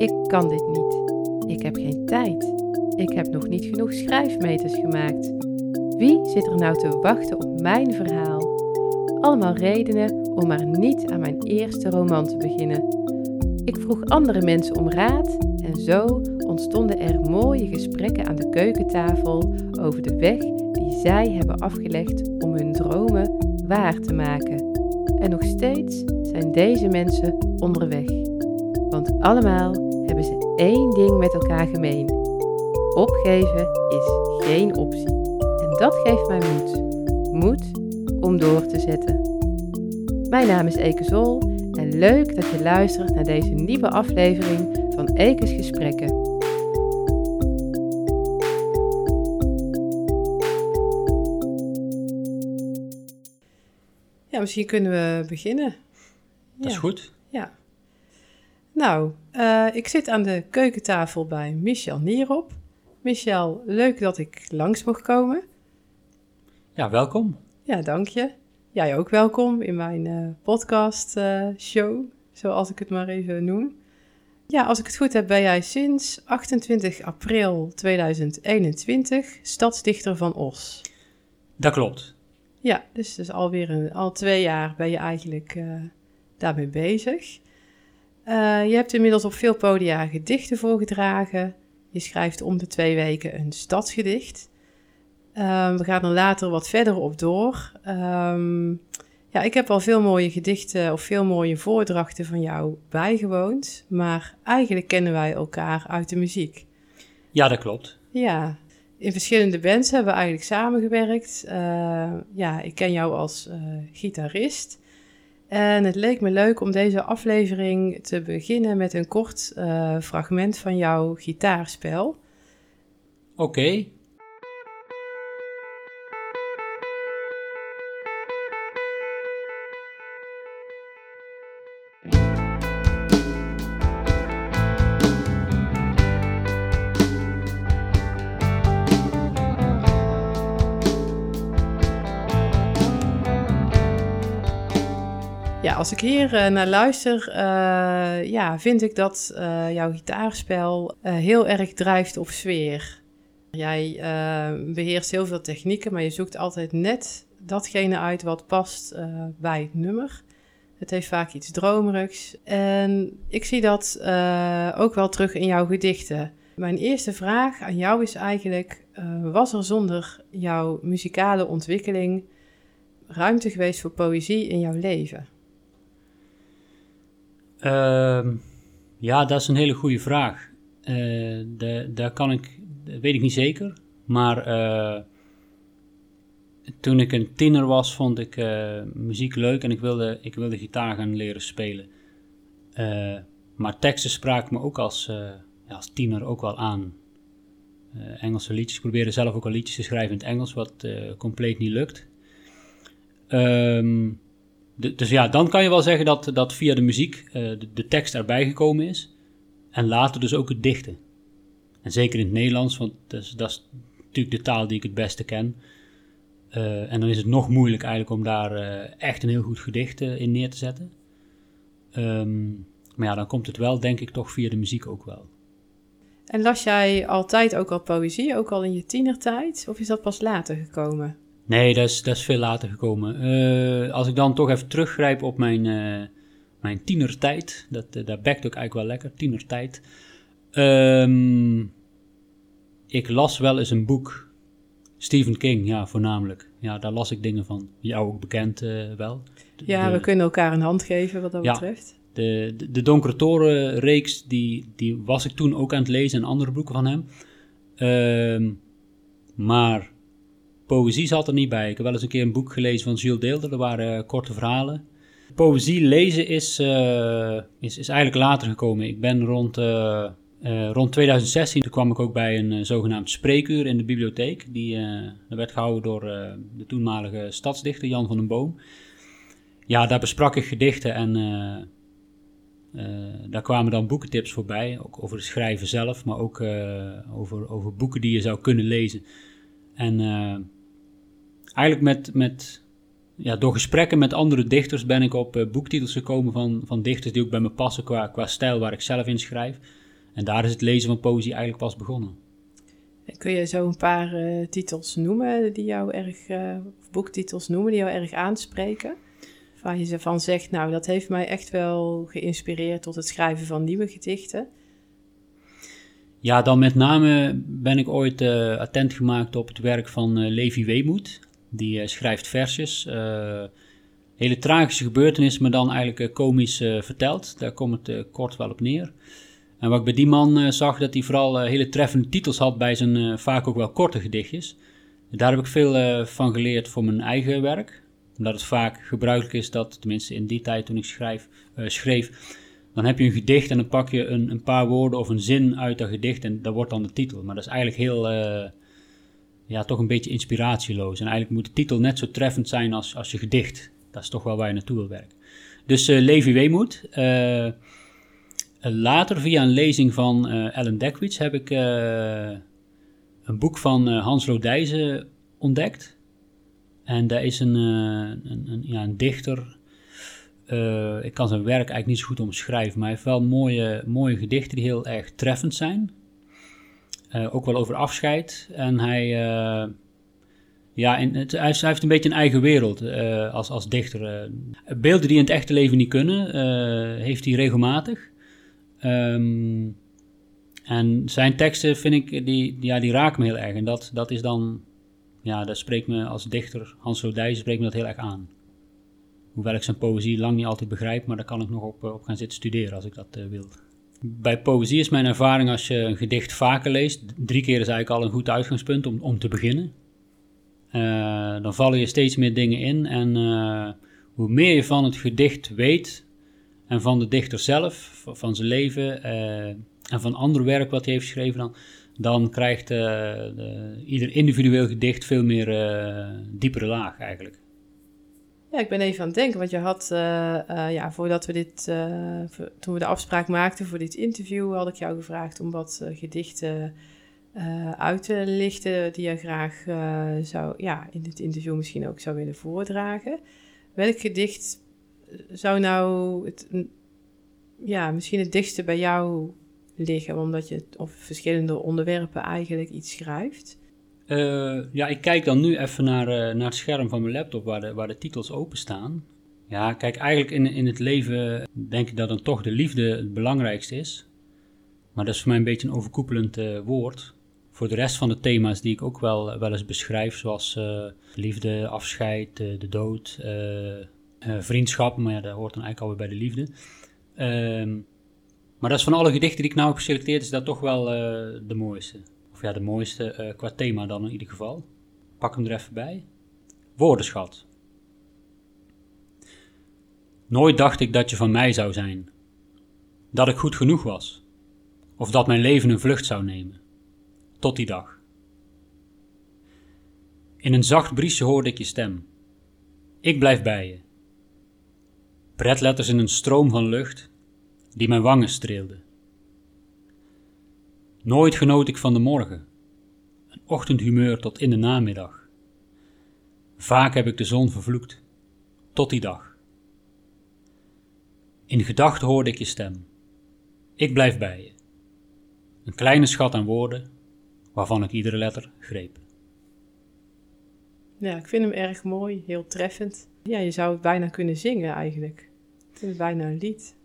Ik kan dit niet. Ik heb geen tijd. Ik heb nog niet genoeg schrijfmeters gemaakt. Wie zit er nou te wachten op mijn verhaal? Allemaal redenen om maar niet aan mijn eerste roman te beginnen. Ik vroeg andere mensen om raad en zo ontstonden er mooie gesprekken aan de keukentafel over de weg die zij hebben afgelegd om hun dromen waar te maken. En nog steeds zijn deze mensen onderweg. Want allemaal één ding met elkaar gemeen. Opgeven is geen optie. En dat geeft mij moed. Moed om door te zetten. Mijn naam is Eke Zol en leuk dat je luistert naar deze nieuwe aflevering van Ekes Gesprekken. Ja, misschien kunnen we beginnen. Dat is Ja. goed. Ja. Nou, eh, ik zit aan de keukentafel bij Michel Nierop. Michel, leuk dat ik langs mocht komen. Ja, welkom. Ja, dank je. Jij ook welkom in mijn eh, podcast eh, show, zoals ik het maar even noem. Ja, als ik het goed heb, ben jij sinds 28 april 2021 stadsdichter van Os. Dat klopt. Ja, dus, dus alweer een, al twee jaar ben je eigenlijk eh, daarmee bezig. Eh, je hebt inmiddels op veel podia gedichten voorgedragen. Je schrijft om de twee weken een stadsgedicht. Ehm, we gaan er later wat verder op door. Ehm, ja, ik heb al veel mooie gedichten of veel mooie voordrachten van jou bijgewoond. Maar eigenlijk kennen wij elkaar uit de muziek. Ja, dat klopt. Ja, in verschillende bands hebben we eigenlijk samengewerkt. Eh, ja, ik ken jou als eh, gitarist. En het leek me leuk om deze aflevering te beginnen met een kort eh, fragment van jouw gitaarspel. Oké. Als ik hier eh, naar luister, eh, ja, vind ik dat eh, jouw gitaarspel heel erg drijft op sfeer. Jij eh, beheerst heel veel technieken, maar je zoekt altijd net datgene uit wat past bij het nummer. Het heeft vaak iets dromerigs. En ik zie dat ook wel terug in jouw gedichten. Mijn eerste vraag aan jou is eigenlijk: was er zonder jouw muzikale ontwikkeling ruimte geweest voor poëzie in jouw leven? Ehm, ja, dat is een hele goede vraag. De, daar kan ik, weet ik niet zeker. Maar eh, toen ik een tiener was, vond ik eh, muziek leuk en ik wilde, ik wilde gitaar gaan leren spelen. Maar teksten spraken me ook als, ja, als tiener ook wel aan. Engelse liedjes. Ik probeerde zelf ook al liedjes te schrijven in het Engels, wat compleet niet lukt. Ehm, dus ja, dan kan je wel zeggen dat, dat via de muziek eh, de, tekst erbij gekomen is. En later dus ook het dichten. En zeker in het Nederlands, want dat is, dat is natuurlijk de taal die ik het beste ken. Eh, en dan is het nog moeilijk eigenlijk om daar eh, echt een heel goed gedicht in neer te zetten. Ehm, maar ja, dan komt het wel, denk ik, toch via de muziek ook wel. En las jij altijd ook al poëzie, ook al in je tienertijd? Of is dat pas later gekomen? Nee, dat is, dat is veel later gekomen. Eh, als ik dan toch even teruggrijp op mijn, eh, mijn tienertijd, dat, eh, dat bekt ook eigenlijk wel lekker, tienertijd. Ehm, ik las wel eens een boek, Stephen King, ja, voornamelijk. Ja, daar las ik dingen van, jou ook bekend wel. De- Ja, de, we kunnen elkaar een hand geven wat dat Ja. betreft. de, de, de Donkere Toren reeks, die, die was ik toen ook aan het lezen en andere boeken van hem. Ehm, maar poëzie zat er niet bij. Ik heb wel eens een keer een boek gelezen van Jules Deelder, dat waren eh, korte verhalen. Poëzie lezen is, eh, is, is eigenlijk later gekomen. Ik ben rond, eh, rond 2016, toen kwam ik ook bij een zogenaamd spreekuur in de bibliotheek. Die dat werd gehouden door de toenmalige stadsdichter Jan van den Boom. Ja, daar besprak ik gedichten en daar kwamen dan boekentips voorbij, ook over het schrijven zelf, maar ook over, over boeken die je zou kunnen lezen. En eigenlijk met, met, ja, door gesprekken met andere dichters ben ik op eh, boektitels gekomen van, van dichters die ook bij me passen qua, qua stijl waar ik zelf in schrijf. En daar is het lezen van poëzie eigenlijk pas begonnen. Kun je zo een paar uh, titels noemen die jou erg, uh, of boektitels noemen die jou erg aanspreken? Waar je van zegt, nou dat heeft mij echt wel geïnspireerd tot het schrijven van nieuwe gedichten. Ja, dan met name ben ik ooit uh, attent gemaakt op het werk van Levi Weemoed. Die schrijft versjes. hele tragische gebeurtenissen, maar dan eigenlijk komisch verteld. Daar komt het kort wel op neer. En wat ik bij die man zag, dat hij vooral hele treffende titels had bij zijn vaak ook wel korte gedichtjes. Daar heb ik veel van geleerd voor mijn eigen werk. Omdat het vaak gebruikelijk is dat, tenminste in die tijd toen ik schrijf, schreef, dan heb je een gedicht en dan pak je een, een, paar woorden of een zin uit dat gedicht en dat wordt dan de titel. Maar dat is eigenlijk heel, ja, toch een beetje inspiratieloos. En eigenlijk moet de titel net zo treffend zijn als, als je gedicht. Dat is toch wel waar je naartoe wil werken. Dus Levi Weemoed eh, later, via een lezing van uh, Ellen Dekwits, heb ik uh, een boek van Hans Lodijzen ontdekt. En daar is een, een, een, ja, een dichter. ik kan zijn werk eigenlijk niet zo goed omschrijven, maar hij heeft wel mooie, mooie gedichten die heel erg treffend zijn. Ook wel over afscheid. En hij, ja, in hij, heeft een beetje een eigen wereld als, als dichter. beelden die in het echte leven niet kunnen, heeft hij regelmatig. Ehm, en zijn teksten vind ik, die, ja, die raken me heel erg. En dat, dat is dan, ja, dat spreekt me als dichter, Hans Lodijs, spreekt me dat heel erg aan. Hoewel ik zijn poëzie lang niet altijd begrijp, maar daar kan ik nog op, op gaan zitten studeren als ik dat wil. Bij poëzie is mijn ervaring als je een gedicht vaker leest, drie keer is eigenlijk al een goed uitgangspunt om, om te beginnen. Uh, dan vallen je steeds meer dingen in en uh, hoe meer je van het gedicht weet, en van de dichter zelf, van zijn leven uh, en van ander werk wat hij heeft geschreven, dan, dan krijgt de, ieder individueel gedicht veel meer diepere laag eigenlijk. Ja, ik ben even aan het denken, want je had, ja, voordat we dit, toen we de afspraak maakten voor dit interview, had ik jou gevraagd om wat gedichten uit te lichten die je graag zou, ja, in dit interview misschien ook zou willen voordragen. Welk gedicht zou nou het, ja, misschien het dichtste bij jou liggen, omdat je op verschillende onderwerpen eigenlijk iets schrijft? Uh, ja, ik kijk dan nu even naar, uh, naar het scherm van mijn laptop waar de, waar de titels openstaan. Ja, kijk, eigenlijk in, in het leven denk ik dat dan toch de liefde het belangrijkste is. Maar dat is voor mij een beetje een overkoepelend uh, woord. Voor de rest van de thema's die ik ook wel, wel eens beschrijf, zoals liefde, afscheid, de dood, vriendschap, maar ja, dat hoort dan eigenlijk alweer bij de liefde. Ehm, maar dat is van alle gedichten die ik nou heb geselecteerd, is dat toch wel de mooiste. Of ja, de mooiste uh, qua thema dan in ieder geval. Pak hem er even bij. Woordenschat. Nooit dacht ik dat je van mij zou zijn. Dat ik goed genoeg was. Of dat mijn leven een vlucht zou nemen. Tot die dag. In een zacht briesje hoorde ik je stem. Ik blijf bij je. Pretletters in een stroom van lucht die mijn wangen streelde. Nooit genoot ik van de morgen, een ochtendhumeur tot in de namiddag. Vaak heb ik de zon vervloekt, tot die dag. In gedachten hoorde ik je stem. Ik blijf bij je. Een kleine schat aan woorden, waarvan ik iedere letter greep. Ja, ik vind hem erg mooi, heel treffend. Ja, je zou het bijna kunnen zingen eigenlijk. Het is bijna een lied.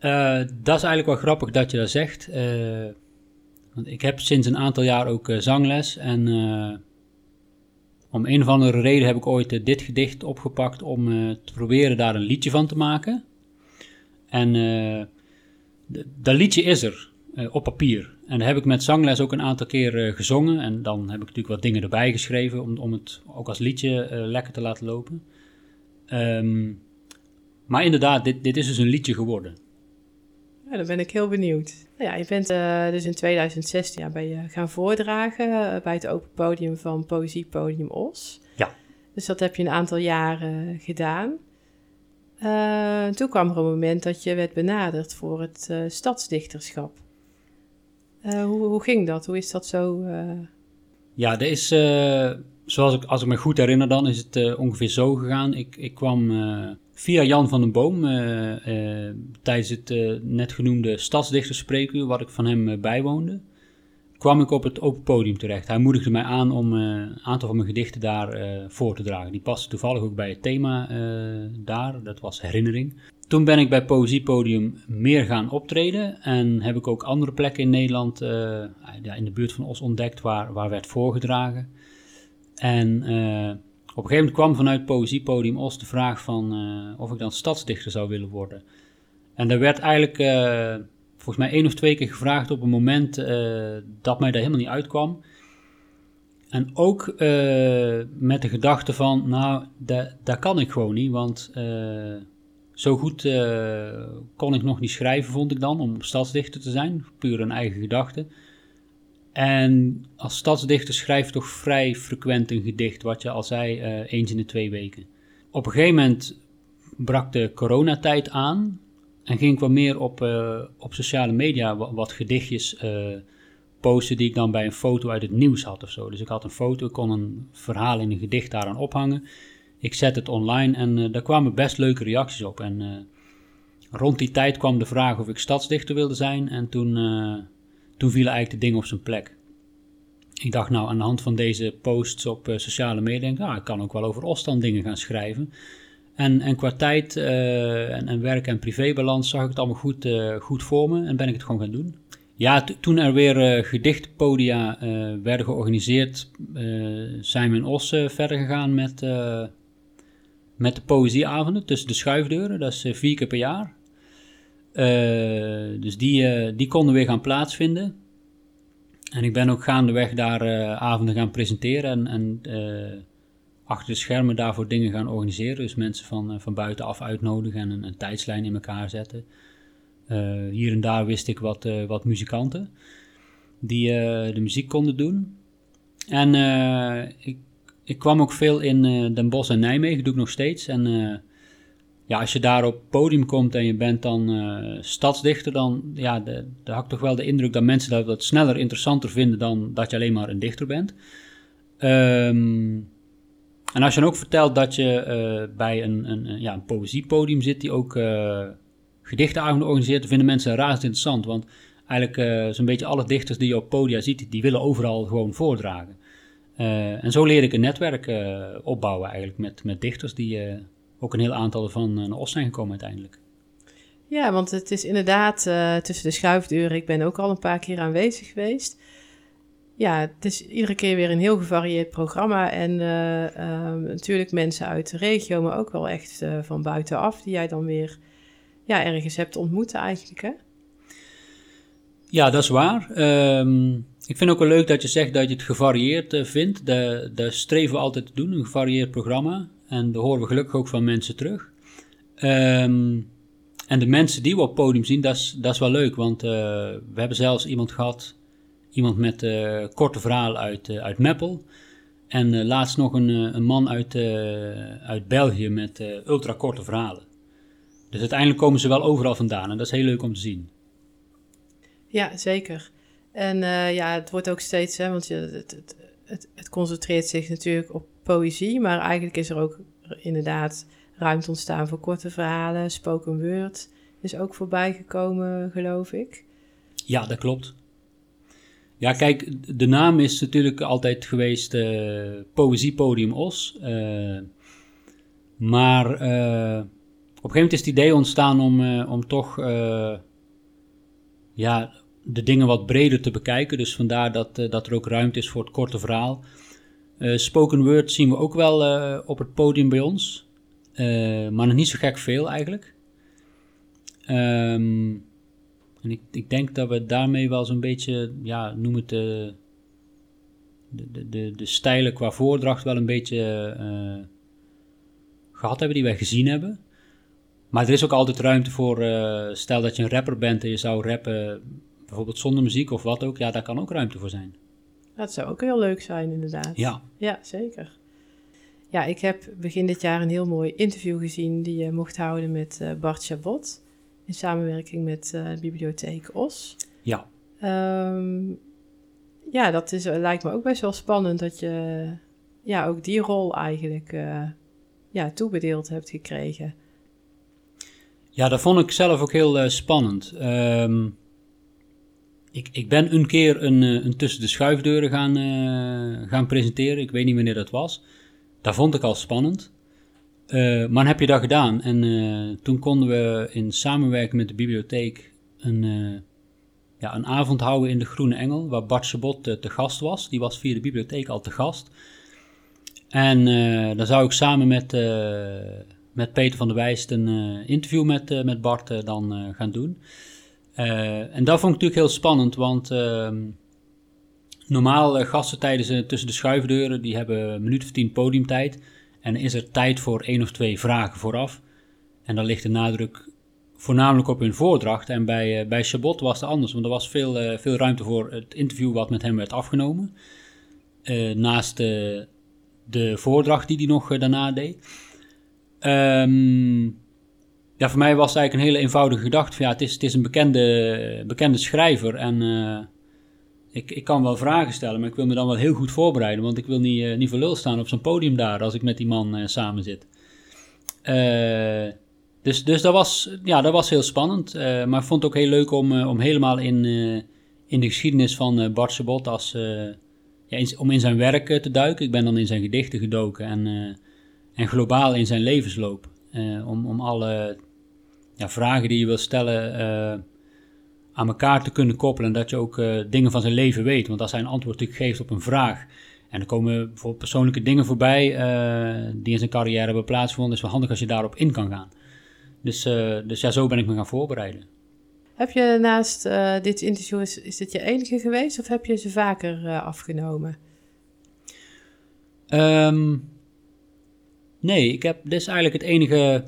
Uh, dat is eigenlijk wel grappig dat je dat zegt. Uh, want ik heb sinds een aantal jaar ook uh, zangles. En om een of andere reden heb ik ooit dit gedicht opgepakt om te proberen daar een liedje van te maken. En dat liedje is er op papier. En dat heb ik met zangles ook een aantal keer gezongen. En dan heb ik natuurlijk wat dingen erbij geschreven om, om het ook als liedje lekker te laten lopen. Um, maar inderdaad, dit, dit is dus een liedje geworden. Ja, dan ben ik heel benieuwd. Nou ja, je bent uh, dus in 2016 ja, ben je gaan voordragen uh, bij het open podium van Poëziepodium Os. Ja. Dus dat heb je een aantal jaren gedaan. Uh, toen kwam er een moment dat je werd benaderd voor het stadsdichterschap. Hoe, hoe, ging dat? Hoe is dat zo? Ja, er is zoals ik, als ik me goed herinner, dan is het ongeveer zo gegaan. Ik, ik kwam via Jan van den Boom, eh, eh, tijdens het eh, net genoemde stadsdichterspreekuur, wat ik van hem bijwoonde, kwam ik op het open podium terecht. Hij moedigde mij aan om een aantal van mijn gedichten daar voor te dragen. Die paste toevallig ook bij het thema daar, dat was herinnering. Toen ben ik bij Poëziepodium meer gaan optreden en heb ik ook andere plekken in Nederland, in de buurt van Os ontdekt, waar, waar werd voorgedragen. En op een gegeven moment kwam vanuit Poëziepodium Os de vraag van eh, of ik dan stadsdichter zou willen worden. En daar werd eigenlijk eh, volgens mij één of twee keer gevraagd op een moment eh, dat mij daar helemaal niet uitkwam. En ook met de gedachte van, nou, da- dat kan ik gewoon niet, want zo goed kon ik nog niet schrijven, vond ik dan, om stadsdichter te zijn, puur een eigen gedachte. En als stadsdichter schrijf je toch vrij frequent een gedicht, wat je al zei, eh, eens in de twee weken. Op een gegeven moment brak de coronatijd aan en ging ik wat meer op, eh, op sociale media wat, gedichtjes eh, posten die ik dan bij een foto uit het nieuws had of zo. Dus ik had een foto, ik kon een verhaal in een gedicht daaraan ophangen. Ik zet het online en daar kwamen best leuke reacties op. En rond die tijd kwam de vraag of ik stadsdichter wilde zijn en toen, toen vielen eigenlijk de dingen op zijn plek. Ik dacht nou, aan de hand van deze posts op eh, sociale media, ah, ik kan ook wel over Ostan dingen gaan schrijven. En, en qua tijd eh, en, en werk- en privébalans zag ik het allemaal goed, eh, goed voor me en ben ik het gewoon gaan doen. Ja, toen er weer gedichtpodia werden georganiseerd, zijn we in Os verder gegaan met, met de poëzieavonden tussen de schuifdeuren. Dat is vier keer per jaar. Eh, dus die, eh, die konden weer gaan plaatsvinden. En ik ben ook gaandeweg daar eh, avonden gaan presenteren en, en achter de schermen daarvoor dingen gaan organiseren. Dus mensen van, eh, van buitenaf uitnodigen en een, een tijdslijn in elkaar zetten. Hier en daar wist ik wat, wat muzikanten die de muziek konden doen. En ik, ik kwam ook veel in Den Bosch en Nijmegen, doe ik nog steeds. En ja, als je daar op podium komt en je bent dan eh, stadsdichter, dan ja, de, de toch wel de indruk dat mensen dat wat sneller interessanter vinden dan dat je alleen maar een dichter bent. Ehm, en als je dan ook vertelt dat je eh, bij een, een, ja, een poëziepodium zit die ook eh gedichtenavonden organiseert, vinden mensen dat razend interessant. Want eigenlijk zo'n beetje alle dichters die je op podia ziet, die willen overal gewoon voordragen. En zo leer ik een netwerk opbouwen eigenlijk met, met dichters die ook een heel aantal van eh, naar Os zijn gekomen uiteindelijk. Ja, want het is inderdaad eh, tussen de schuifdeuren. Ik ben ook al een paar keer aanwezig geweest. Ja, het is iedere keer weer een heel gevarieerd programma. En eh, ehm, natuurlijk mensen uit de regio, maar ook wel echt van buitenaf, die jij dan weer ja, ergens hebt ontmoet eigenlijk. Hè? Ja, dat is waar. Ehm, ik vind ook wel leuk dat je zegt dat je het gevarieerd vindt. Dat, dat streven we altijd te doen, een gevarieerd programma. En dat horen we gelukkig ook van mensen terug. Ehm, en de mensen die we op het podium zien, dat is, wel leuk. Want eh, we hebben zelfs iemand gehad, iemand met eh, korte verhalen uit, eh, uit Meppel. En laatst nog een, een man uit, uit België met ultrakorte verhalen. Dus uiteindelijk komen ze wel overal vandaan en dat is heel leuk om te zien. Ja, zeker. En ja, het wordt ook steeds, hè, want je, het, het, het concentreert zich natuurlijk op poëzie, maar eigenlijk is er ook inderdaad ruimte ontstaan voor korte verhalen. Spoken word is ook voorbij gekomen, geloof ik. Ja, dat klopt. Ja, kijk, de naam is natuurlijk altijd geweest eh Poëziepodium Os. eh, maar eh, op een gegeven moment is het idee ontstaan om, om toch ja, de dingen wat breder te bekijken. Dus vandaar dat, dat er ook ruimte is voor het korte verhaal. Eh, spoken word zien we ook wel eh, op het podium bij ons. Eh, maar nog niet zo gek veel eigenlijk. Ehm en ik, ik denk dat we daarmee wel zo'n beetje, ja, noem het de, de, de, de, stijlen qua voordracht wel een beetje eh, gehad hebben die wij gezien hebben. Maar er is ook altijd ruimte voor, stel dat je een rapper bent en je zou rappen, bijvoorbeeld zonder muziek of wat ook, ja, daar kan ook ruimte voor zijn. Dat zou ook heel leuk zijn, inderdaad. Ja, Ja, zeker. Ja, ik heb begin dit jaar een heel mooi interview gezien die je mocht houden met eh, Bart Chabot. In samenwerking met eh, de Bibliotheek Os. ja, Ehm, ja, dat is, eh, lijkt me ook best wel spannend dat je ja, ook die rol eigenlijk ja, toebedeeld hebt gekregen. Ja, dat vond ik zelf ook heel spannend. Ehm, ik, ik ben een keer een, een tussen de schuifdeuren gaan, gaan presenteren. Ik weet niet wanneer dat was. Dat vond ik al spannend. maar dan heb je dat gedaan. En toen konden we in samenwerking met de bibliotheek een, ja, een avond houden in de Groene Engel, waar Bart Sabot te, gast was. Die was via de bibliotheek al te gast. En uh, dan zou ik samen met, uh, met Peter van der Wijst een uh, interview met, met Bart dan gaan doen. En dat vond ik natuurlijk heel spannend, want ehm, normaal gasten tijdens tussen de schuifdeuren, die hebben een minuut of tien podiumtijd. En is er tijd voor één of twee vragen vooraf. En dan ligt de nadruk voornamelijk op hun voordracht. En bij, uh, bij Chabot was het anders, want er was veel, uh, veel ruimte voor het interview wat met hem werd afgenomen. Uh, naast de voordracht die hij nog daarna deed. Um, ja, voor mij was het eigenlijk een hele eenvoudige gedachte. Van, ja, het is, het is een bekende, bekende schrijver en ik, ik kan wel vragen stellen, maar ik wil me dan wel heel goed voorbereiden, want ik wil niet, niet voor lul staan op zo'n podium daar als ik met die man samen zit. Eh dus, dus dat, was, ja, dat was heel spannend. Uh, maar ik vond het ook heel leuk om, uh, om helemaal in, uh, in de geschiedenis van Bart Sabot als, ja, om in zijn werk te duiken. Ik ben dan in zijn gedichten gedoken en, en globaal in zijn levensloop. om, om alle ja, vragen die je wil stellen aan elkaar te kunnen koppelen. En dat je ook dingen van zijn leven weet. Want als hij een antwoord geeft op een vraag... En er komen bijvoorbeeld persoonlijke dingen voorbij die in zijn carrière hebben plaatsgevonden. is wel handig als je daarop in kan gaan. Dus, dus ja, zo ben ik me gaan voorbereiden. Heb je naast dit interview, is, is dit je enige geweest of heb je ze vaker afgenomen? Um, nee, ik heb, dit is eigenlijk het enige,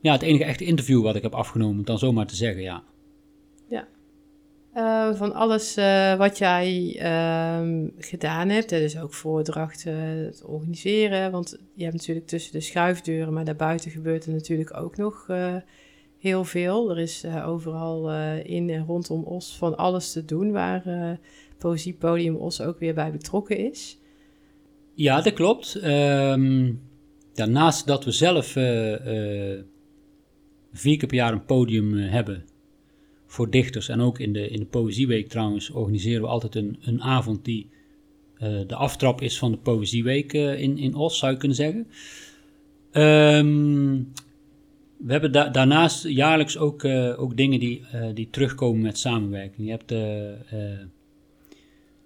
ja, het enige echte interview wat ik heb afgenomen, dan zomaar te zeggen, ja. Ja. Uh, van alles uh, wat jij uh, gedaan hebt, dus ook voordrachten, het organiseren. Want je hebt natuurlijk tussen de schuifdeuren, maar daarbuiten gebeurt er natuurlijk ook nog eh, heel veel. Er is overal in en rondom Os van alles te doen, waar Poëziepodium Os ook weer bij betrokken is. Ja, dat klopt. Um, naast dat we zelf vier keer per jaar een podium hebben voor dichters. En ook in de, in de Poëzieweek trouwens organiseren we altijd een, een avond die uh, de aftrap is van de Poëzieweek uh, in, in Os, zou je kunnen zeggen. Um, we hebben da daarnaast jaarlijks ook, ook dingen die, die terugkomen met samenwerking. Je hebt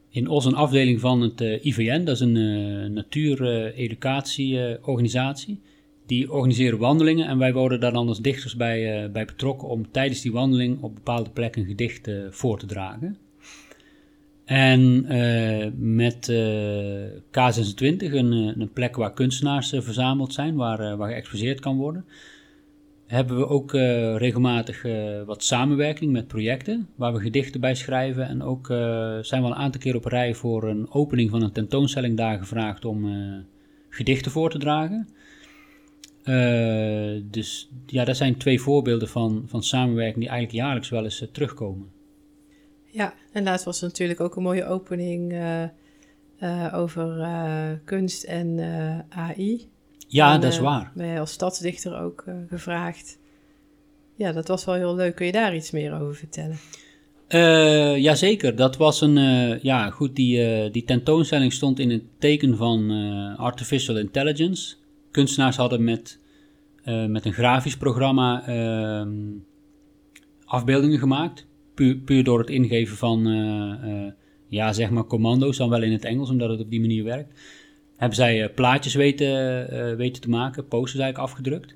in Os een afdeling van het IVN, dat is een natuur-educatie-organisatie die organiseren wandelingen en wij worden daar dan als dichters bij, uh, bij betrokken om tijdens die wandeling op bepaalde plekken een gedicht uh, voor te dragen. En uh, met K26, een, een, plek waar kunstenaars verzameld zijn, waar, waar geëxposeerd kan worden, hebben we ook regelmatig wat samenwerking met projecten waar we gedichten bij schrijven. En ook zijn we al een aantal keer op rij voor een opening van een tentoonstelling daar gevraagd om gedichten voor te dragen. Uh, dus ja, dat zijn twee voorbeelden van, van samenwerking die eigenlijk jaarlijks wel eens uh, terugkomen. Ja, en laatst was er natuurlijk ook een mooie opening uh, over kunst en AI. Ja, dat is waar. Ben je als stadsdichter ook gevraagd. Ja, dat was wel heel leuk. Kun je daar iets meer over vertellen? Uh, Jazeker, dat was een, ja goed, die, die tentoonstelling stond in het teken van artificial intelligence kunstenaars hadden met, uh, met een grafisch programma uh, afbeeldingen gemaakt. Puur, puur, door het ingeven van, uh, ja, zeg maar commando's, dan wel in het Engels, omdat het op die manier werkt. Hebben zij plaatjes weten, weten te maken, posters eigenlijk afgedrukt.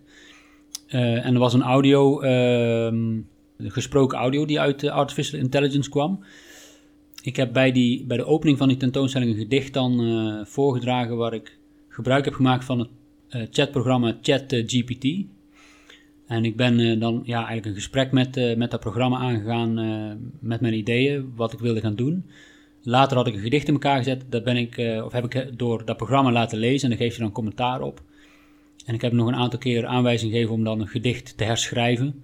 en er was een audio, ehm, gesproken audio die uit artificial intelligence kwam. Ik heb bij, die, bij de opening van die tentoonstelling een gedicht dan voorgedragen waar ik gebruik heb gemaakt van het chatprogramma ChatGPT. En ik ben uh, dan ja, eigenlijk een gesprek met, uh, met dat programma aangegaan met mijn ideeën, wat ik wilde gaan doen. Later had ik een gedicht in elkaar gezet, dat ben ik, of heb ik door dat programma laten lezen en daar geef je dan commentaar op. En ik heb nog een aantal keer aanwijzing gegeven om dan een gedicht te herschrijven.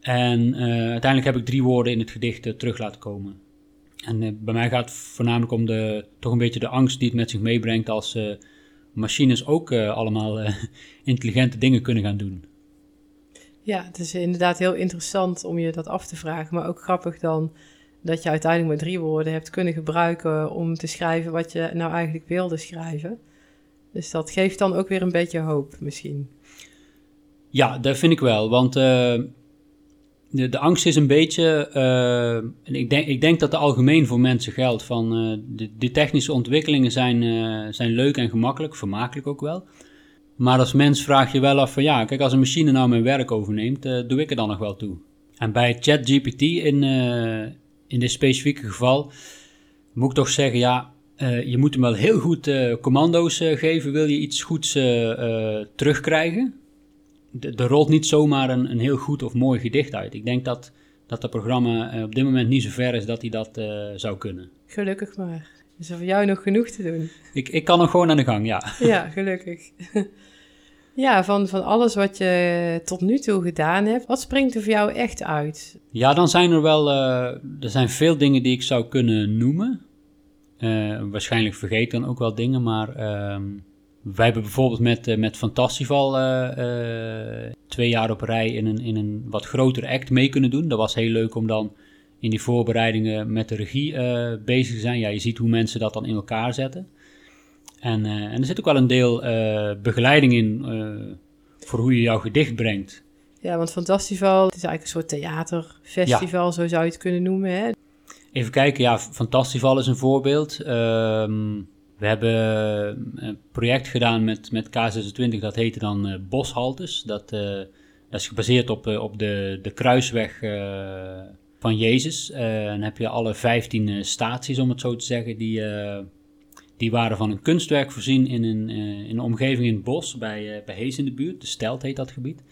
En uiteindelijk heb ik drie woorden in het gedicht terug laten komen. En bij mij gaat het voornamelijk om de, toch een beetje de angst die het met zich meebrengt als machines ook uh, allemaal uh, intelligente dingen kunnen gaan doen. Ja, het is inderdaad heel interessant om je dat af te vragen, maar ook grappig dan dat je uiteindelijk maar drie woorden hebt kunnen gebruiken om te schrijven wat je nou eigenlijk wilde schrijven. Dus dat geeft dan ook weer een beetje hoop misschien. Ja, dat vind ik wel, want uh, de, angst is een beetje, en ik denk, ik denk dat het algemeen voor mensen geldt, van uh, de, de, technische ontwikkelingen zijn, zijn leuk en gemakkelijk, vermakelijk ook wel. Maar als mens vraag je wel af van ja, kijk, als een machine nou mijn werk overneemt, doe ik er dan nog wel toe. En bij ChatGPT in, in dit specifieke geval moet ik toch zeggen, ja, je moet hem wel heel goed commando's geven, wil je iets goeds terugkrijgen er rolt niet zomaar een, een heel goed of mooi gedicht uit. Ik denk dat dat het programma eh, op dit moment niet zo ver is dat hij dat uh, zou kunnen. Gelukkig maar. Is er voor jou nog genoeg te doen? Ik, ik kan nog gewoon aan de gang, ja. Ja, gelukkig. ja, van, van alles wat je tot nu toe gedaan hebt, wat springt er voor jou echt uit? Ja, dan zijn er wel uh, er zijn veel dingen die ik zou kunnen noemen. waarschijnlijk vergeet ik dan ook wel dingen, maar ehm, wij hebben bijvoorbeeld met, uh, met Fantastival uh, twee jaar op rij in een, in een wat groter act mee kunnen doen. Dat was heel leuk om dan in die voorbereidingen met de regie bezig te zijn. Ja, je ziet hoe mensen dat dan in elkaar zetten. En, en er zit ook wel een deel begeleiding in voor hoe je jouw gedicht brengt. Ja, want Fantastival het is eigenlijk een soort theaterfestival, zo zou je het kunnen noemen. Hè? Even kijken, ja, Fantastival is een voorbeeld. Ehm we hebben eh, een project gedaan met, met K26, dat heette dan uh, Boshaltes. Dat, uh, dat is gebaseerd op, op de, de kruisweg van Jezus. en dan heb je alle 15 staties, om het zo te zeggen, die, die waren van een kunstwerk voorzien in een, in een omgeving in het bos, bij, bij Hees in de buurt. De Stelt heet dat gebied.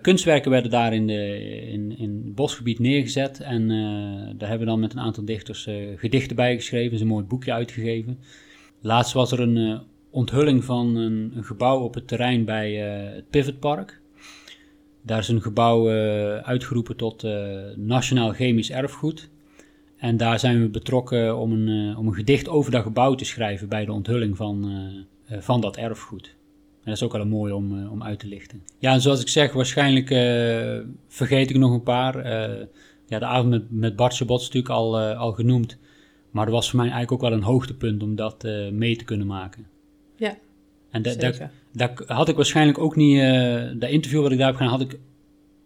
Kunstwerken werden daar in, de, in, in het bosgebied neergezet. En daar hebben we dan met een aantal dichters gedichten bij geschreven. een mooi boekje uitgegeven. Laatst was er een onthulling van een, een, gebouw op het terrein bij het Pivotpark. Daar is een gebouw uitgeroepen tot Nationaal Chemisch Erfgoed. En daar zijn we betrokken om een, om een gedicht over dat gebouw te schrijven bij de onthulling van, van dat erfgoed. En dat is ook wel mooi om, om uit te lichten. Ja, en zoals ik zeg, waarschijnlijk vergeet ik nog een paar. ja, de avond met, met Bart Sabot is natuurlijk al, al genoemd. Maar dat was voor mij eigenlijk ook wel een hoogtepunt om dat mee te kunnen maken. Ja, En dat, dat, had ik waarschijnlijk ook niet, dat interview wat ik daar heb gedaan, had ik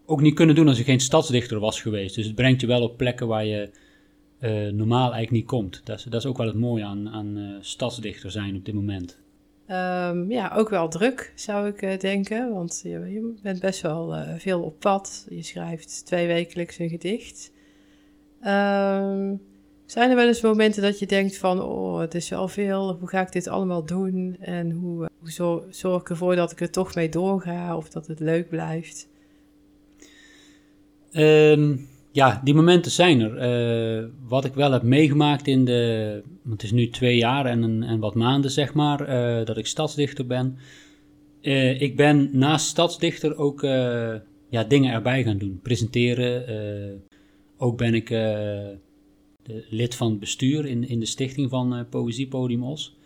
ook niet kunnen doen als ik geen stadsdichter was geweest. Dus het brengt je wel op plekken waar je normaal eigenlijk niet komt. Dat is, dat is ook wel het mooie aan, aan stadsdichter zijn op dit moment. Um, ja, ook wel druk zou ik denken, want je, bent best wel veel op pad. Je schrijft twee wekelijks een gedicht. Um, zijn er wel eens momenten dat je denkt van, oh, het is wel veel, hoe ga ik dit allemaal doen? En hoe, eh, hoe zorg ik ervoor dat ik er toch mee doorga of dat het leuk blijft? Um, ja, die momenten zijn er. Uh, wat ik wel heb meegemaakt in de, het is nu twee jaar en, en wat maanden zeg maar, uh, dat ik stadsdichter ben. Uh, ik ben naast stadsdichter ook ja, dingen erbij gaan doen, presenteren. ook ben ik de lid van het bestuur in, in de stichting van uh, Poëziepodium Os.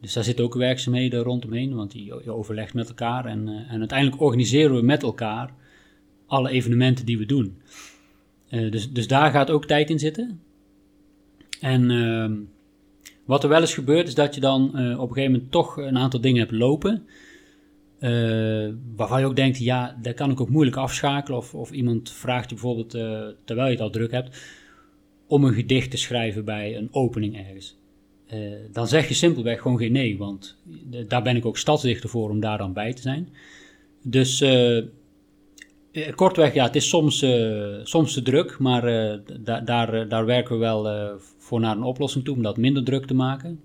Dus daar zitten ook werkzaamheden rondomheen, want die, je overlegt met elkaar. En, en uiteindelijk organiseren we met elkaar alle evenementen die we doen. Uh, dus, dus daar gaat ook tijd in zitten. En ehm, wat er wel eens gebeurt, is dat je dan op een gegeven moment toch een aantal dingen hebt lopen. waarvan je ook denkt, ja, daar kan ik ook moeilijk afschakelen. Of, of iemand vraagt je bijvoorbeeld, terwijl je het al druk hebt om een gedicht te schrijven bij een opening ergens. Dan zeg je simpelweg gewoon geen nee, want daar ben ik ook stadsdichter voor om daar dan bij te zijn. Dus kortweg, ja, het is soms, uh, soms te druk, maar da daar, daar werken we wel voor naar een oplossing toe om dat minder druk te maken.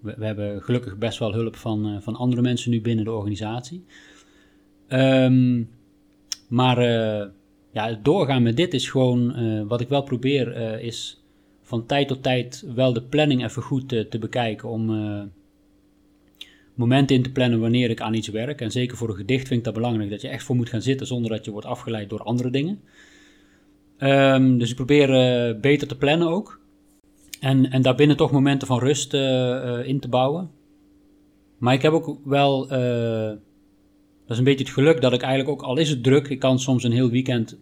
We, we hebben gelukkig best wel hulp van, van andere mensen nu binnen de organisatie. Um, maar ja, het doorgaan met dit is gewoon, wat ik wel probeer, is van tijd tot tijd wel de planning even goed te bekijken. Om momenten in te plannen wanneer ik aan iets werk. En zeker voor een gedicht vind ik dat belangrijk, dat je echt voor moet gaan zitten zonder dat je wordt afgeleid door andere dingen. Um, dus ik probeer beter te plannen ook. En, en daarbinnen toch momenten van rust in te bouwen. Maar ik heb ook wel dat is een beetje het geluk dat ik eigenlijk ook, al is het druk, ik kan soms een heel weekend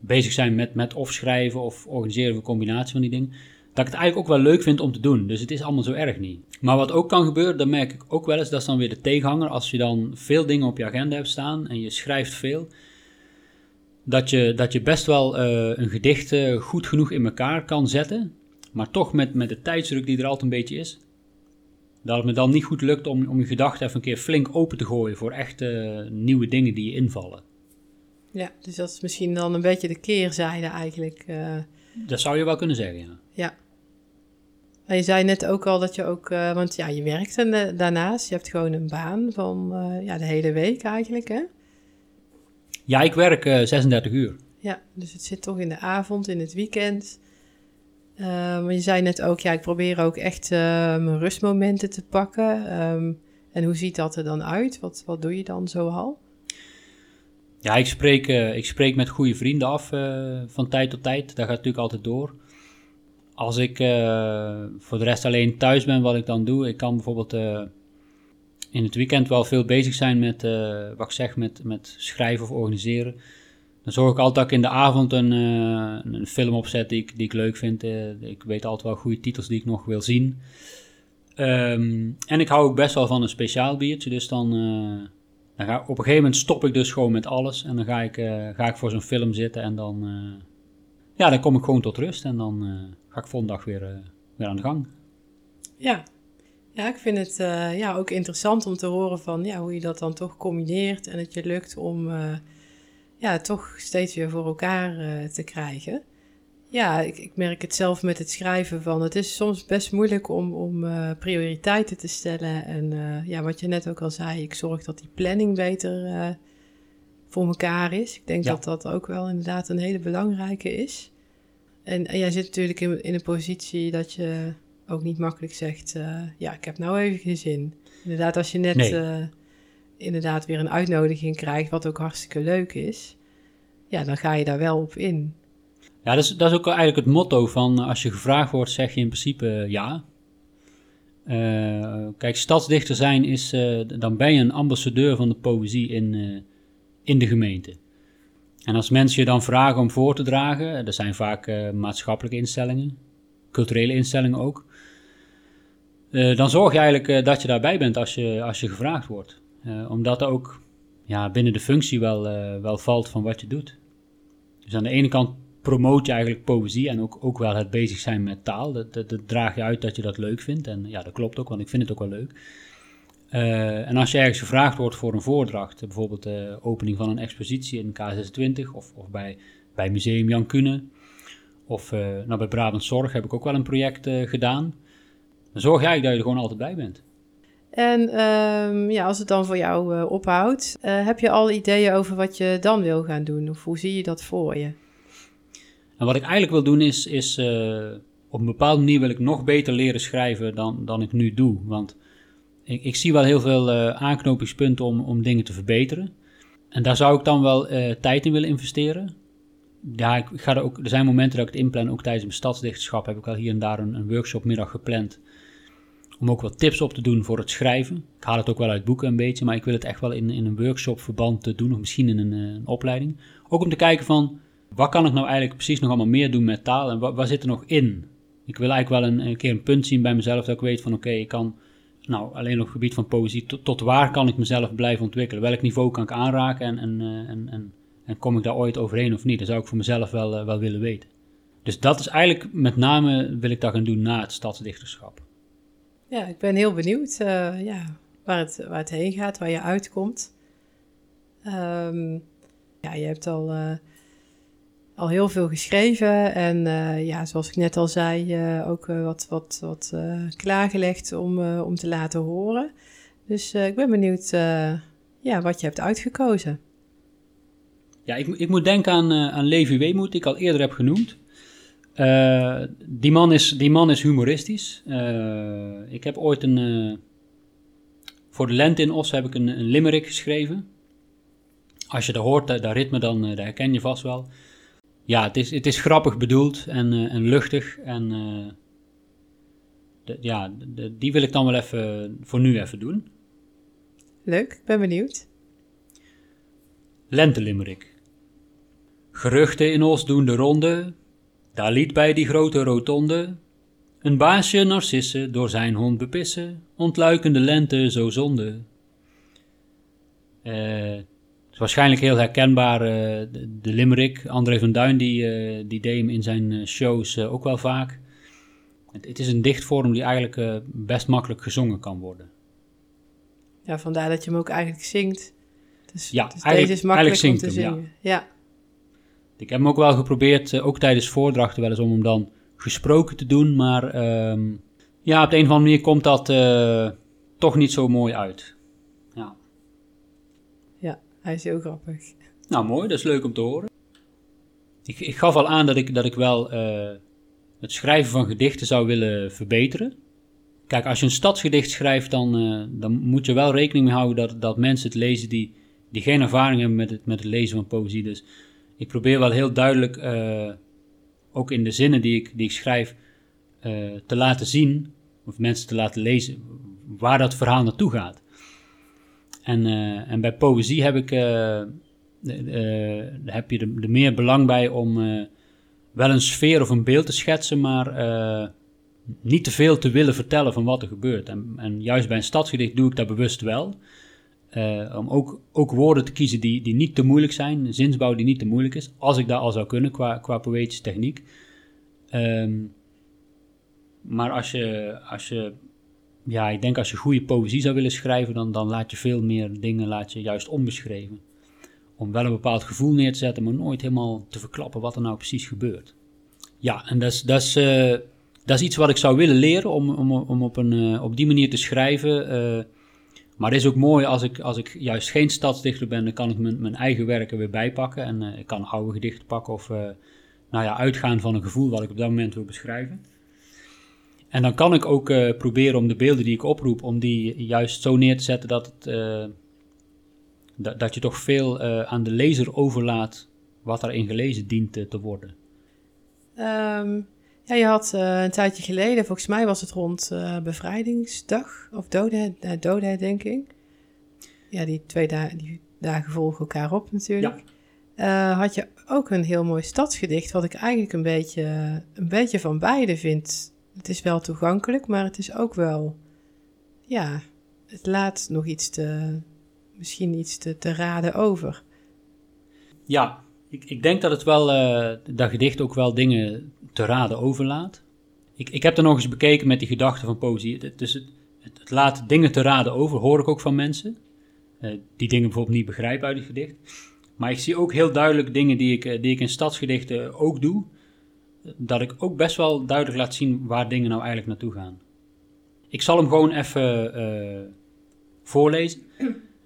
bezig zijn met, met of schrijven of organiseren of een combinatie van die dingen. Dat ik het eigenlijk ook wel leuk vind om te doen. Dus het is allemaal zo erg niet. Maar wat ook kan gebeuren, dat merk ik ook wel eens, dat is dan weer de tegenhanger. Als je dan veel dingen op je agenda hebt staan en je schrijft veel, dat je, dat je best wel eh, een gedicht eh, goed genoeg in elkaar kan zetten. Maar toch met, met de tijdsdruk die er altijd een beetje is, dat het me dan niet goed lukt om, om je gedachten even een keer flink open te gooien voor echte eh, nieuwe dingen die je invallen. Ja, dus dat is misschien dan een beetje de keerzijde eigenlijk. Dat zou je wel kunnen zeggen, ja. Ja. En je zei net ook al dat je ook, uh, want ja, je werkt en, daarnaast, je hebt gewoon een baan van ja, de hele week eigenlijk, hè? Ja, ik werk 36 uur. Ja, dus het zit toch in de avond, in het weekend. Maar je zei net ook, ja, ik probeer ook echt mijn rustmomenten te pakken. Um, en hoe ziet dat er dan uit? Wat, wat doe je dan zoal? Ja, ik spreek, ik spreek met goede vrienden af van tijd tot tijd. Dat gaat natuurlijk altijd door. Als ik voor de rest alleen thuis ben, wat ik dan doe, ik kan bijvoorbeeld in het weekend wel veel bezig zijn met, wat ik zeg, met, met schrijven of organiseren. Dan zorg ik altijd dat ik in de avond een, een film opzet die ik, die ik leuk vind. Ik weet altijd wel goede titels die ik nog wil zien. Um, en ik hou ook best wel van een speciaal biertje. Dus dan, dan ga, op een gegeven moment stop ik dus gewoon met alles. En dan ga ik, ga ik voor zo'n film zitten. En dan, ja, dan kom ik gewoon tot rust. En dan ga ik volgende dag weer, weer aan de gang. Ja, ja, ik vind het ja, ook interessant om te horen van ja, hoe je dat dan toch combineert. En het je lukt om ja, toch steeds weer voor elkaar te krijgen. Ja, ik, ik, merk het zelf met het schrijven van. Het is soms best moeilijk om, om uh, prioriteiten te stellen. En uh, ja, wat je net ook al zei, ik zorg dat die planning beter voor elkaar is. Ik denk dat dat ook wel inderdaad een hele belangrijke is. En, en jij zit natuurlijk in, in, een positie dat je ook niet makkelijk zegt: Ja, ik heb nou even geen zin. Inderdaad, als je net. Nee inderdaad weer een uitnodiging krijgt, wat ook hartstikke leuk is, ja, dan ga je daar wel op in. Ja, dat is, dat is ook eigenlijk het motto van als je gevraagd wordt, zeg je in principe ja. Uh, kijk, stadsdichter zijn is, dan ben je een ambassadeur van de poëzie in, in de gemeente. En als mensen je dan vragen om voor te dragen, dat zijn vaak maatschappelijke instellingen, culturele instellingen ook, dan zorg je eigenlijk dat je daarbij bent als je, als je gevraagd wordt. Omdat ook ja, binnen de functie wel, wel valt van wat je doet. Dus aan de ene kant promoot je eigenlijk poëzie en ook, ook wel het bezig zijn met taal. Dat, dat, draag je uit dat je dat leuk vindt. En ja, dat klopt ook, want ik vind het ook wel leuk. Uh, en als je ergens gevraagd wordt voor een voordracht, bijvoorbeeld de opening van een expositie in K26 of, of bij, bij Museum Jan Kune, of nou, bij Brabant Zorg heb ik ook wel een project gedaan. Dan zorg eigenlijk dat je er gewoon altijd bij bent. En um, ja, als het dan voor jou ophoudt, heb je al ideeën over wat je dan wil gaan doen? Of hoe zie je dat voor je? En wat ik eigenlijk wil doen is, is op een bepaalde manier wil ik nog beter leren schrijven dan, dan ik nu doe. Want ik, ik zie wel heel veel aanknopingspunten om, om dingen te verbeteren. En daar zou ik dan wel tijd in willen investeren. Ja, ik ga er, ook, er zijn momenten dat ik het inplan, ook tijdens mijn stadsdichterschap heb ik al hier en daar een, workshopmiddag gepland om ook wat tips op te doen voor het schrijven. Ik haal het ook wel uit boeken een beetje, maar ik wil het echt wel in, in een workshopverband te doen, of misschien in een, eh, een, opleiding. Ook om te kijken van, wat kan ik nou eigenlijk precies nog allemaal meer doen met taal en wat, waar zit er nog in? Ik wil eigenlijk wel een keer een punt zien bij mezelf dat ik weet van, oké, ik kan, nou, alleen op het gebied van poëzie, tot, waar kan ik mezelf blijven ontwikkelen? Welk niveau kan ik aanraken en, en, eh, en, en, en kom ik daar ooit overheen of niet? Dat zou ik voor mezelf wel, uh, wel willen weten. Dus dat is eigenlijk met name wil ik dat gaan doen na het stadsdichterschap. Ja, ik ben heel benieuwd uh, ja, waar, het, waar het heen gaat, waar je uitkomt. Um, ja, je hebt al, al heel veel geschreven en uh, ja, zoals ik net al zei, ook wat, wat, wat klaargelegd om, om te laten horen. Dus ik ben benieuwd ja, wat je hebt uitgekozen. Ja, ik, ik moet denken aan, aan Levi Weemoed, die ik al eerder heb genoemd. Die, man is, die man is humoristisch. Ik heb ooit een. Voor de lente in Os heb ik een, een limerick geschreven. Als je dat hoort, dat, dat ritme, dan herken je vast wel. Ja, het is, het is grappig bedoeld en, en luchtig. En de, ja, de, die wil ik dan wel even voor nu even doen. Leuk, ik ben benieuwd. Lentelimmerik. Geruchten in Os doen de ronde, daar liet bij die grote rotonde een baasje Narcisse door zijn hond bepissen, ontluikende lente zo zonde. Uh, is waarschijnlijk heel herkenbaar, uh, de, de, limerick. André van Duin die, uh, die deed hem in zijn shows ook wel vaak. Het, het, is een dichtvorm die eigenlijk best makkelijk gezongen kan worden. Ja, vandaar dat je hem ook eigenlijk zingt. Dus, ja, dus eigenlijk, deze is makkelijk om te zingen. Ja. ja. Ik heb hem ook wel geprobeerd, ook tijdens voordrachten wel eens, om hem dan gesproken te doen. Maar um, ja, op de een of andere manier komt dat uh, toch niet zo mooi uit. Hij is heel grappig. Nou, mooi, dat is leuk om te horen. Ik, ik gaf al aan dat ik, dat ik wel uh, het schrijven van gedichten zou willen verbeteren. Kijk, als je een stadsgedicht schrijft, dan, uh, dan moet je wel rekening mee houden dat, dat mensen het lezen die, die geen ervaring hebben met het, met het lezen van poëzie. Dus ik probeer wel heel duidelijk ook in de zinnen die ik, die ik schrijf, te laten zien, of mensen te laten lezen, waar dat verhaal naartoe gaat. En, uh, en bij poëzie heb, ik, uh, heb je er, meer belang bij om wel een sfeer of een beeld te schetsen, maar niet te veel te willen vertellen van wat er gebeurt. En, en juist bij een stadsgedicht doe ik dat bewust wel. om ook, ook woorden te kiezen die, die niet te moeilijk zijn, zinsbouw die niet te moeilijk is, als ik dat al zou kunnen qua, qua poëtische techniek. Um, maar als je, als je, ja, ik denk als je goede poëzie zou willen schrijven, dan, dan laat je veel meer dingen laat je juist onbeschreven. Om wel een bepaald gevoel neer te zetten, maar nooit helemaal te verklappen wat er nou precies gebeurt. Ja, en dat is, dat is, uh, dat is iets wat ik zou willen leren om, om, om op, een, uh, op die manier te schrijven. Uh, maar het is ook mooi als ik, als ik juist geen stadsdichter ben, dan kan ik mijn, mijn eigen werken weer bijpakken. En ik kan oude gedichten pakken of nou ja, uitgaan van een gevoel wat ik op dat moment wil beschrijven. En dan kan ik ook uh, proberen om de beelden die ik oproep, om die juist zo neer te zetten dat, het, uh, dat, je toch veel uh, aan de lezer overlaat wat daarin gelezen dient te worden. Um, ja, je had een tijdje geleden, volgens mij was het rond bevrijdingsdag of doodheid, doodherdenking. Ja, die twee dagen, die dagen volgen elkaar op natuurlijk. Ja. Had je ook een heel mooi stadsgedicht, wat ik eigenlijk een beetje, een beetje van beide vind. Het is wel toegankelijk, maar het is ook wel, ja, het laat nog iets te, misschien iets te, te raden over. Ja, ik, ik denk dat het wel, uh, dat gedicht ook wel dingen te raden overlaat. Ik, ik heb er nog eens bekeken met die gedachten van poëzie. Dus het, het, het laat dingen te raden over, hoor ik ook van mensen. Uh, die dingen bijvoorbeeld niet begrijpen uit het gedicht. Maar ik zie ook heel duidelijk dingen die ik, eh, die ik in stadsgedichten ook doe. Dat ik ook best wel duidelijk laat zien waar dingen nou eigenlijk naartoe gaan. Ik zal hem gewoon even uh, voorlezen.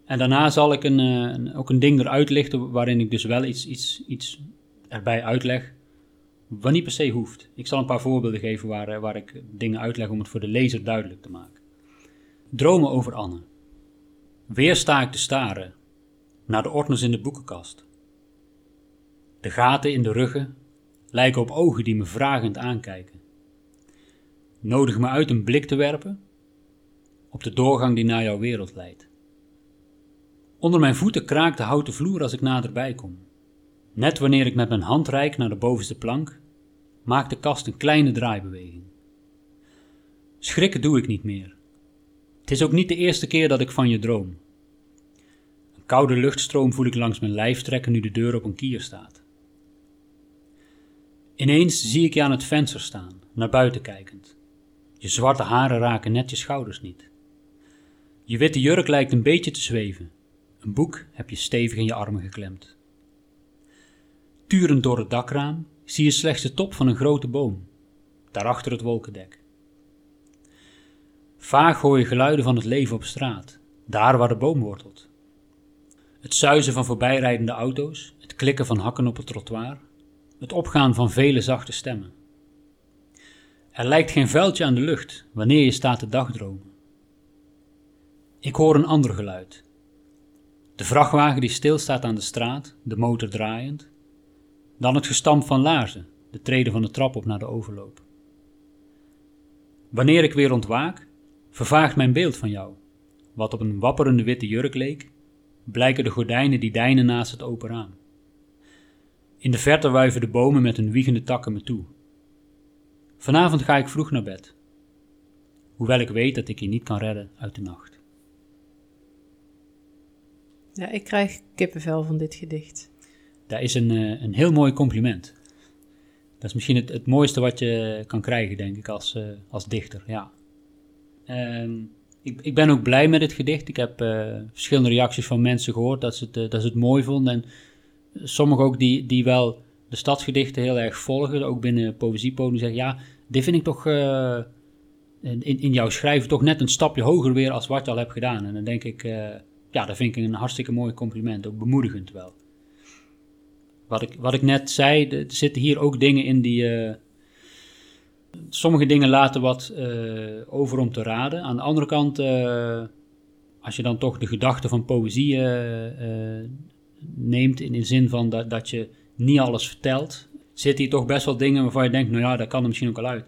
En daarna zal ik uh, een, ook een ding eruit lichten waarin ik dus wel iets, iets, iets erbij uitleg. Wat niet per se hoeft. Ik zal een paar voorbeelden geven waar, waar ik dingen uitleg om het voor de lezer duidelijk te maken. Dromen over Anne. Weer sta ik te staren naar de ordners in de boekenkast. De gaten in de ruggen lijken op ogen die me vragend aankijken. Nodig me uit een blik te werpen op de doorgang die naar jouw wereld leidt. Onder mijn voeten kraakt de houten vloer als ik naderbij kom. Net wanneer ik met mijn hand reik naar de bovenste plank, maakt de kast een kleine draaibeweging. Schrikken doe ik niet meer. Het is ook niet de eerste keer dat ik van je droom. Koude luchtstroom voel ik langs mijn lijf trekken nu de deur op een kier staat. Ineens zie ik je aan het venster staan, naar buiten kijkend. Je zwarte haren raken net je schouders niet. Je witte jurk lijkt een beetje te zweven. Een boek heb je stevig in je armen geklemd. Turend door het dakraam zie je slechts de top van een grote boom, daarachter het wolkendek. Vaag hoor je geluiden van het leven op straat, daar waar de boom wortelt. Het zuizen van voorbijrijdende auto's, het klikken van hakken op het trottoir, het opgaan van vele zachte stemmen. Er lijkt geen vuiltje aan de lucht wanneer je staat te dagdromen. Ik hoor een ander geluid. De vrachtwagen die stilstaat aan de straat, de motor draaiend. Dan het gestamp van laarzen, de treden van de trap op naar de overloop. Wanneer ik weer ontwaak, vervaagt mijn beeld van jou, wat op een wapperende witte jurk leek, blijken de gordijnen die deinen naast het open raam. In de verte wuiven de bomen met hun wiegende takken me toe. Vanavond ga ik vroeg naar bed, hoewel ik weet dat ik je niet kan redden uit de nacht. Ja, ik krijg kippenvel van dit gedicht. Dat is een, eh, een heel mooi compliment. Dat is misschien het, het mooiste wat je kan krijgen, denk ik, als, uh, als dichter. Ja. Ehm, ik, ik ben ook blij met het gedicht. Ik heb uh, verschillende reacties van mensen gehoord dat ze het, dat ze het mooi vonden. En sommigen ook die, die wel de stadsgedichten heel erg volgen, ook binnen poëziepodium, zeggen ja, dit vind ik toch uh, in, in jouw schrijven toch net een stapje hoger weer als wat je al hebt gedaan. En dan denk ik, uh, ja, dat vind ik een hartstikke mooi compliment, ook bemoedigend wel. Wat ik, wat ik net zei, er zitten hier ook dingen in die. Uh, sommige dingen laten wat over om te raden. Aan de andere kant, als je dan toch de gedachte van poëzie neemt, in de zin van dat, dat je niet alles vertelt, zitten hier toch best wel dingen waarvan je denkt, nou ja, dat kan er misschien ook al uit.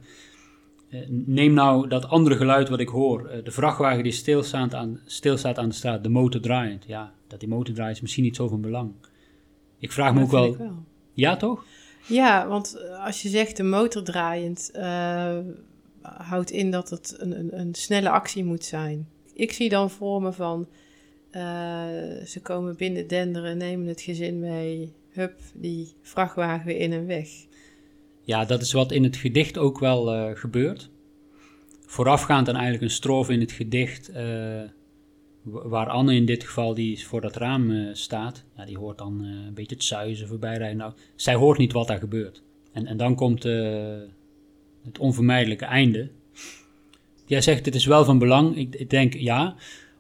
Uh, neem nou dat andere geluid wat ik hoor, uh, de vrachtwagen die stilstaat aan, stilstaat aan de straat, de motor draaiend. Ja, dat die motor draait is misschien niet zo van belang. Ik vraag me ook wel, wel, Ja, toch? Ja, want eh, als je zegt de motor draaiend, houdt in dat het een, een, een, snelle actie moet zijn. Ik zie dan voor me van, ze komen binnen denderen, nemen het gezin mee, hup, die vrachtwagen weer in en weg. Ja, dat is wat in het gedicht ook wel uh, gebeurt. Voorafgaand aan eigenlijk een strofe in het gedicht, uh, waar Anne in dit geval, die voor dat raam staat, ja, die hoort dan een beetje het zuizen voorbij rijden. Nou, zij hoort niet wat daar gebeurt. En, en dan komt het onvermijdelijke einde. Jij zegt, het is wel van belang. Ik, ik denk, ja,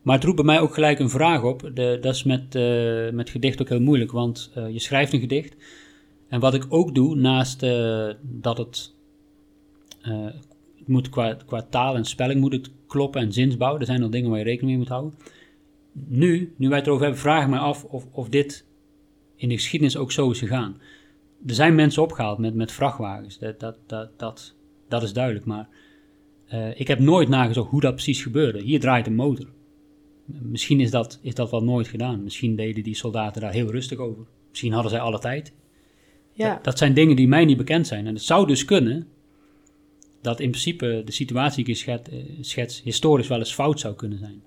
maar het roept bij mij ook gelijk een vraag op. De, dat is met, uh, met gedicht ook heel moeilijk, want uh, je schrijft een gedicht. En wat ik ook doe, naast uh, dat het, het moet qua, taal en spelling moet het kloppen en zinsbouw. Er zijn nog dingen waar je rekening mee moet houden. Nu, nu wij het erover hebben, vraag ik me af of, of dit in de geschiedenis ook zo is gegaan. Er zijn mensen opgehaald met, met vrachtwagens, dat, dat, dat, dat, dat is duidelijk. Maar ik heb nooit nagezocht hoe dat precies gebeurde. Hier draait een motor. Misschien is dat, is dat wel nooit gedaan. Misschien deden die soldaten daar heel rustig over. Misschien hadden zij alle tijd. Ja. Dat, dat zijn dingen die mij niet bekend zijn. En het zou dus kunnen dat in principe de situatie die ik schets, eh, schets historisch wel eens fout zou kunnen zijn.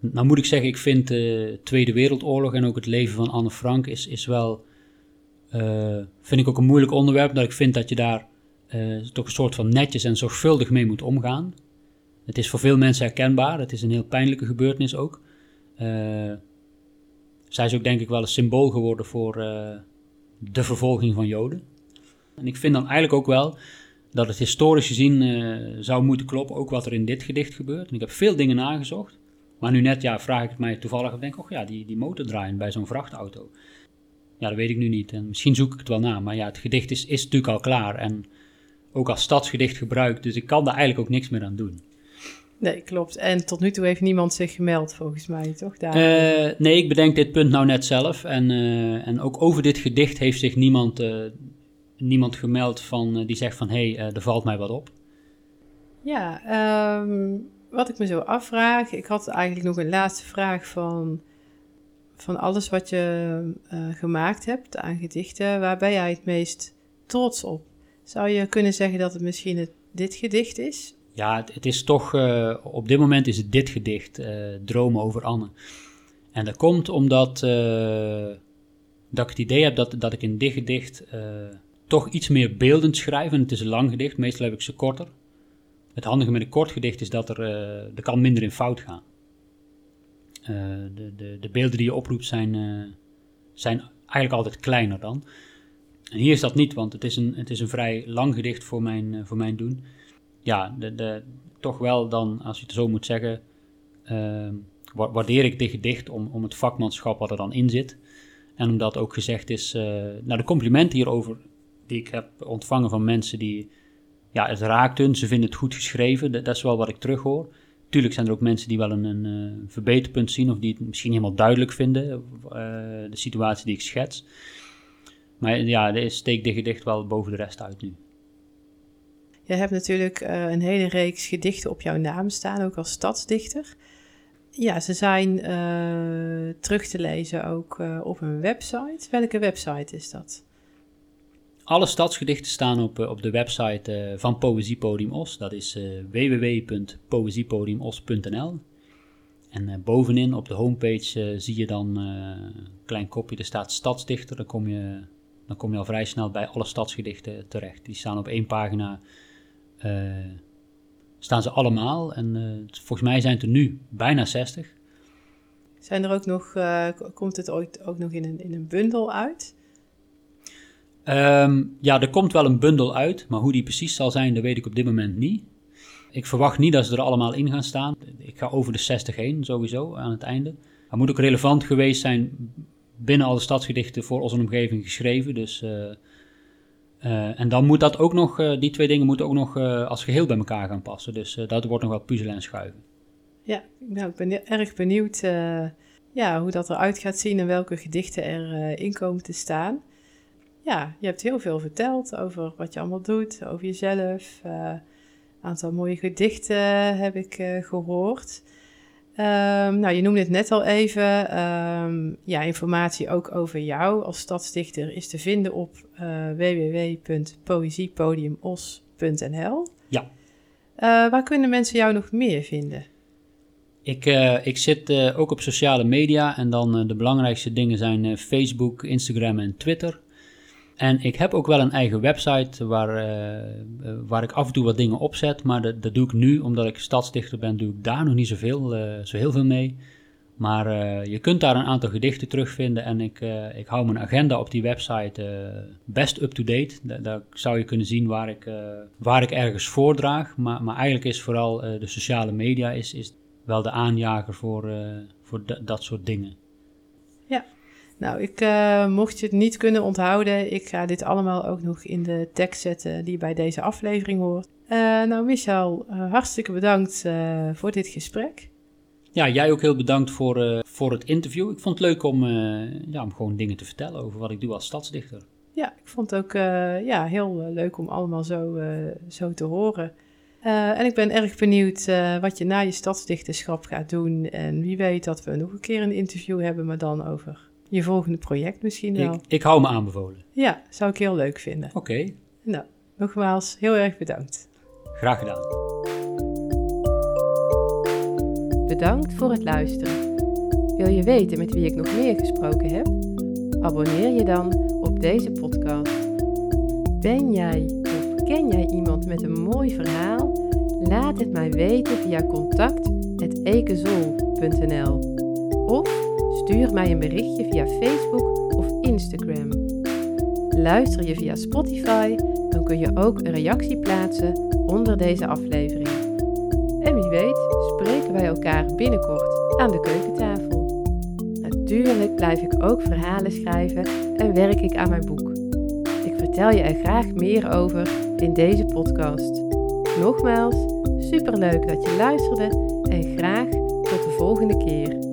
Nou moet ik zeggen, ik vind de Tweede Wereldoorlog en ook het leven van Anne Frank is, is wel, uh, vind ik ook een moeilijk onderwerp. Dat ik vind dat je daar uh, toch een soort van netjes en zorgvuldig mee moet omgaan. Het is voor veel mensen herkenbaar. Het is een heel pijnlijke gebeurtenis ook. Uh, zij is ook denk ik wel een symbool geworden voor uh, de vervolging van Joden. En ik vind dan eigenlijk ook wel dat het historisch gezien uh, zou moeten kloppen, ook wat er in dit gedicht gebeurt. Ik heb veel dingen nagezocht. Maar nu net ja, vraag ik het mij toevallig en denk, oh ja, die, die motor draaien bij zo'n vrachtauto. Ja, dat weet ik nu niet. En misschien zoek ik het wel na. Maar ja, het gedicht is, is natuurlijk al klaar. En ook als stadsgedicht gebruikt. Dus ik kan daar eigenlijk ook niks meer aan doen. Nee, klopt. En tot nu toe heeft niemand zich gemeld, volgens mij, toch? Daar... Uh, nee, ik bedenk dit punt nou net zelf. En, uh, en ook over dit gedicht heeft zich niemand, uh, niemand gemeld van, die zegt van... hé, hey, er valt mij wat op. Ja, um, wat ik me zo afvraag... Ik had eigenlijk nog een laatste vraag van... van alles wat je gemaakt hebt aan gedichten... waar ben jij het meest trots op? Zou je kunnen zeggen dat het misschien het, dit gedicht is? Ja, het, is toch, uh, op dit moment is het dit gedicht, uh, Dromen over Anne. En dat komt omdat uh, dat ik het idee heb dat, dat ik in dit gedicht toch iets meer beeldend schrijf. En het is een lang gedicht, meestal heb ik ze korter. Het handige met een kort gedicht is dat er, er kan minder in fout gaan. de, de, de beelden die je oproept zijn, zijn eigenlijk altijd kleiner dan. En hier is dat niet, want het is een, het is een vrij lang gedicht voor mijn, voor mijn doen ja, de, de, toch wel dan, als je het zo moet zeggen, uh, waardeer ik dit gedicht om, om het vakmanschap wat er dan in zit. En omdat ook gezegd is, uh, nou de complimenten hierover die ik heb ontvangen van mensen die, ja, het raakt hun, ze vinden het goed geschreven, dat, is wel wat ik terughoor. Tuurlijk zijn er ook mensen die wel een, een uh, verbeterpunt zien of die het misschien helemaal duidelijk vinden, uh, de situatie die ik schets. Maar ja, steekt dit gedicht wel boven de rest uit nu. Je hebt natuurlijk uh, een hele reeks gedichten op jouw naam staan, ook als stadsdichter. Ja, ze zijn eh, terug te lezen ook uh, op een website. Welke website is dat? Alle stadsgedichten staan op, op de website van Poëziepodium Os. Dat is www.poëziepodiumos.nl. En bovenin op de homepage zie je dan een klein kopje, er staat stadsdichter. Dan kom, je, dan kom je al vrij snel bij alle stadsgedichten terecht. Die staan op één pagina staan ze allemaal. En uh, volgens mij zijn het er nu bijna 60. Zijn er ook nog, uh, komt het ooit ook nog in een, in een bundel uit? Um, ja, er komt wel een bundel uit, maar hoe die precies zal zijn, dat weet ik op dit moment niet. Ik verwacht niet dat ze er allemaal in gaan staan. Ik ga over de 60 heen, sowieso, aan het einde. Het moet ook relevant geweest zijn binnen alle stadsgedichten voor onze omgeving geschreven. Dus uh, uh, en dan moet dat ook nog, uh, die twee dingen moeten ook nog uh, als geheel bij elkaar gaan passen. Dus dat wordt nog wel puzzelen en schuiven. Ja, nou, ik ben erg benieuwd ja, hoe dat eruit gaat zien en welke gedichten er in komen te staan. Ja, je hebt heel veel verteld over wat je allemaal doet, over jezelf. Een aantal mooie gedichten heb ik gehoord. Um, nou, je noemde het net al even. Um, ja, informatie ook over jou als stadsdichter is te vinden op uh, www.poëziepodiumos.nl. Ja. Uh, waar kunnen mensen jou nog meer vinden? Ik, uh, ik zit ook op sociale media en dan de belangrijkste dingen zijn Facebook, Instagram en Twitter. En ik heb ook wel een eigen website waar, uh, waar ik af en toe wat dingen opzet. Maar dat, dat, doe ik nu, omdat ik stadsdichter ben, doe ik daar nog niet zoveel, uh, zo heel veel mee. Maar uh, je kunt daar een aantal gedichten terugvinden. En ik, ik hou mijn agenda op die website best up-to-date. Da daar zou je kunnen zien waar ik, waar ik ergens voordraag. Maar, maar eigenlijk is vooral de sociale media is, is wel de aanjager voor, voor dat soort dingen. Nou, ik, uh, mocht je het niet kunnen onthouden, ik ga dit allemaal ook nog in de tekst zetten die bij deze aflevering hoort. Uh, nou, Michel, uh, hartstikke bedankt voor dit gesprek. Ja, jij ook heel bedankt voor, voor het interview. Ik vond het leuk om, ja, om gewoon dingen te vertellen over wat ik doe als stadsdichter. Ja, ik vond het ook ja, heel leuk om allemaal zo, zo te horen. en ik ben erg benieuwd wat je na je stadsdichterschap gaat doen. En wie weet dat we nog een keer een interview hebben, maar dan over je volgende project misschien wel. Ik, ik hou me aanbevolen. Ja, zou ik heel leuk vinden. Oké. Nou, nogmaals, heel erg bedankt. Graag gedaan. Bedankt voor het luisteren. Wil je weten met wie ik nog meer gesproken heb? Abonneer je dan op deze podcast. Ben jij of ken jij iemand met een mooi verhaal? Laat het mij weten via contact.ekezol.nl of Stuur mij een berichtje via Facebook of Instagram. Luister je via Spotify, dan kun je ook een reactie plaatsen onder deze aflevering. En wie weet spreken wij elkaar binnenkort aan de keukentafel. Natuurlijk blijf ik ook verhalen schrijven en werk ik aan mijn boek. Ik vertel je er graag meer over in deze podcast. Nogmaals, superleuk dat je luisterde en graag tot de volgende keer.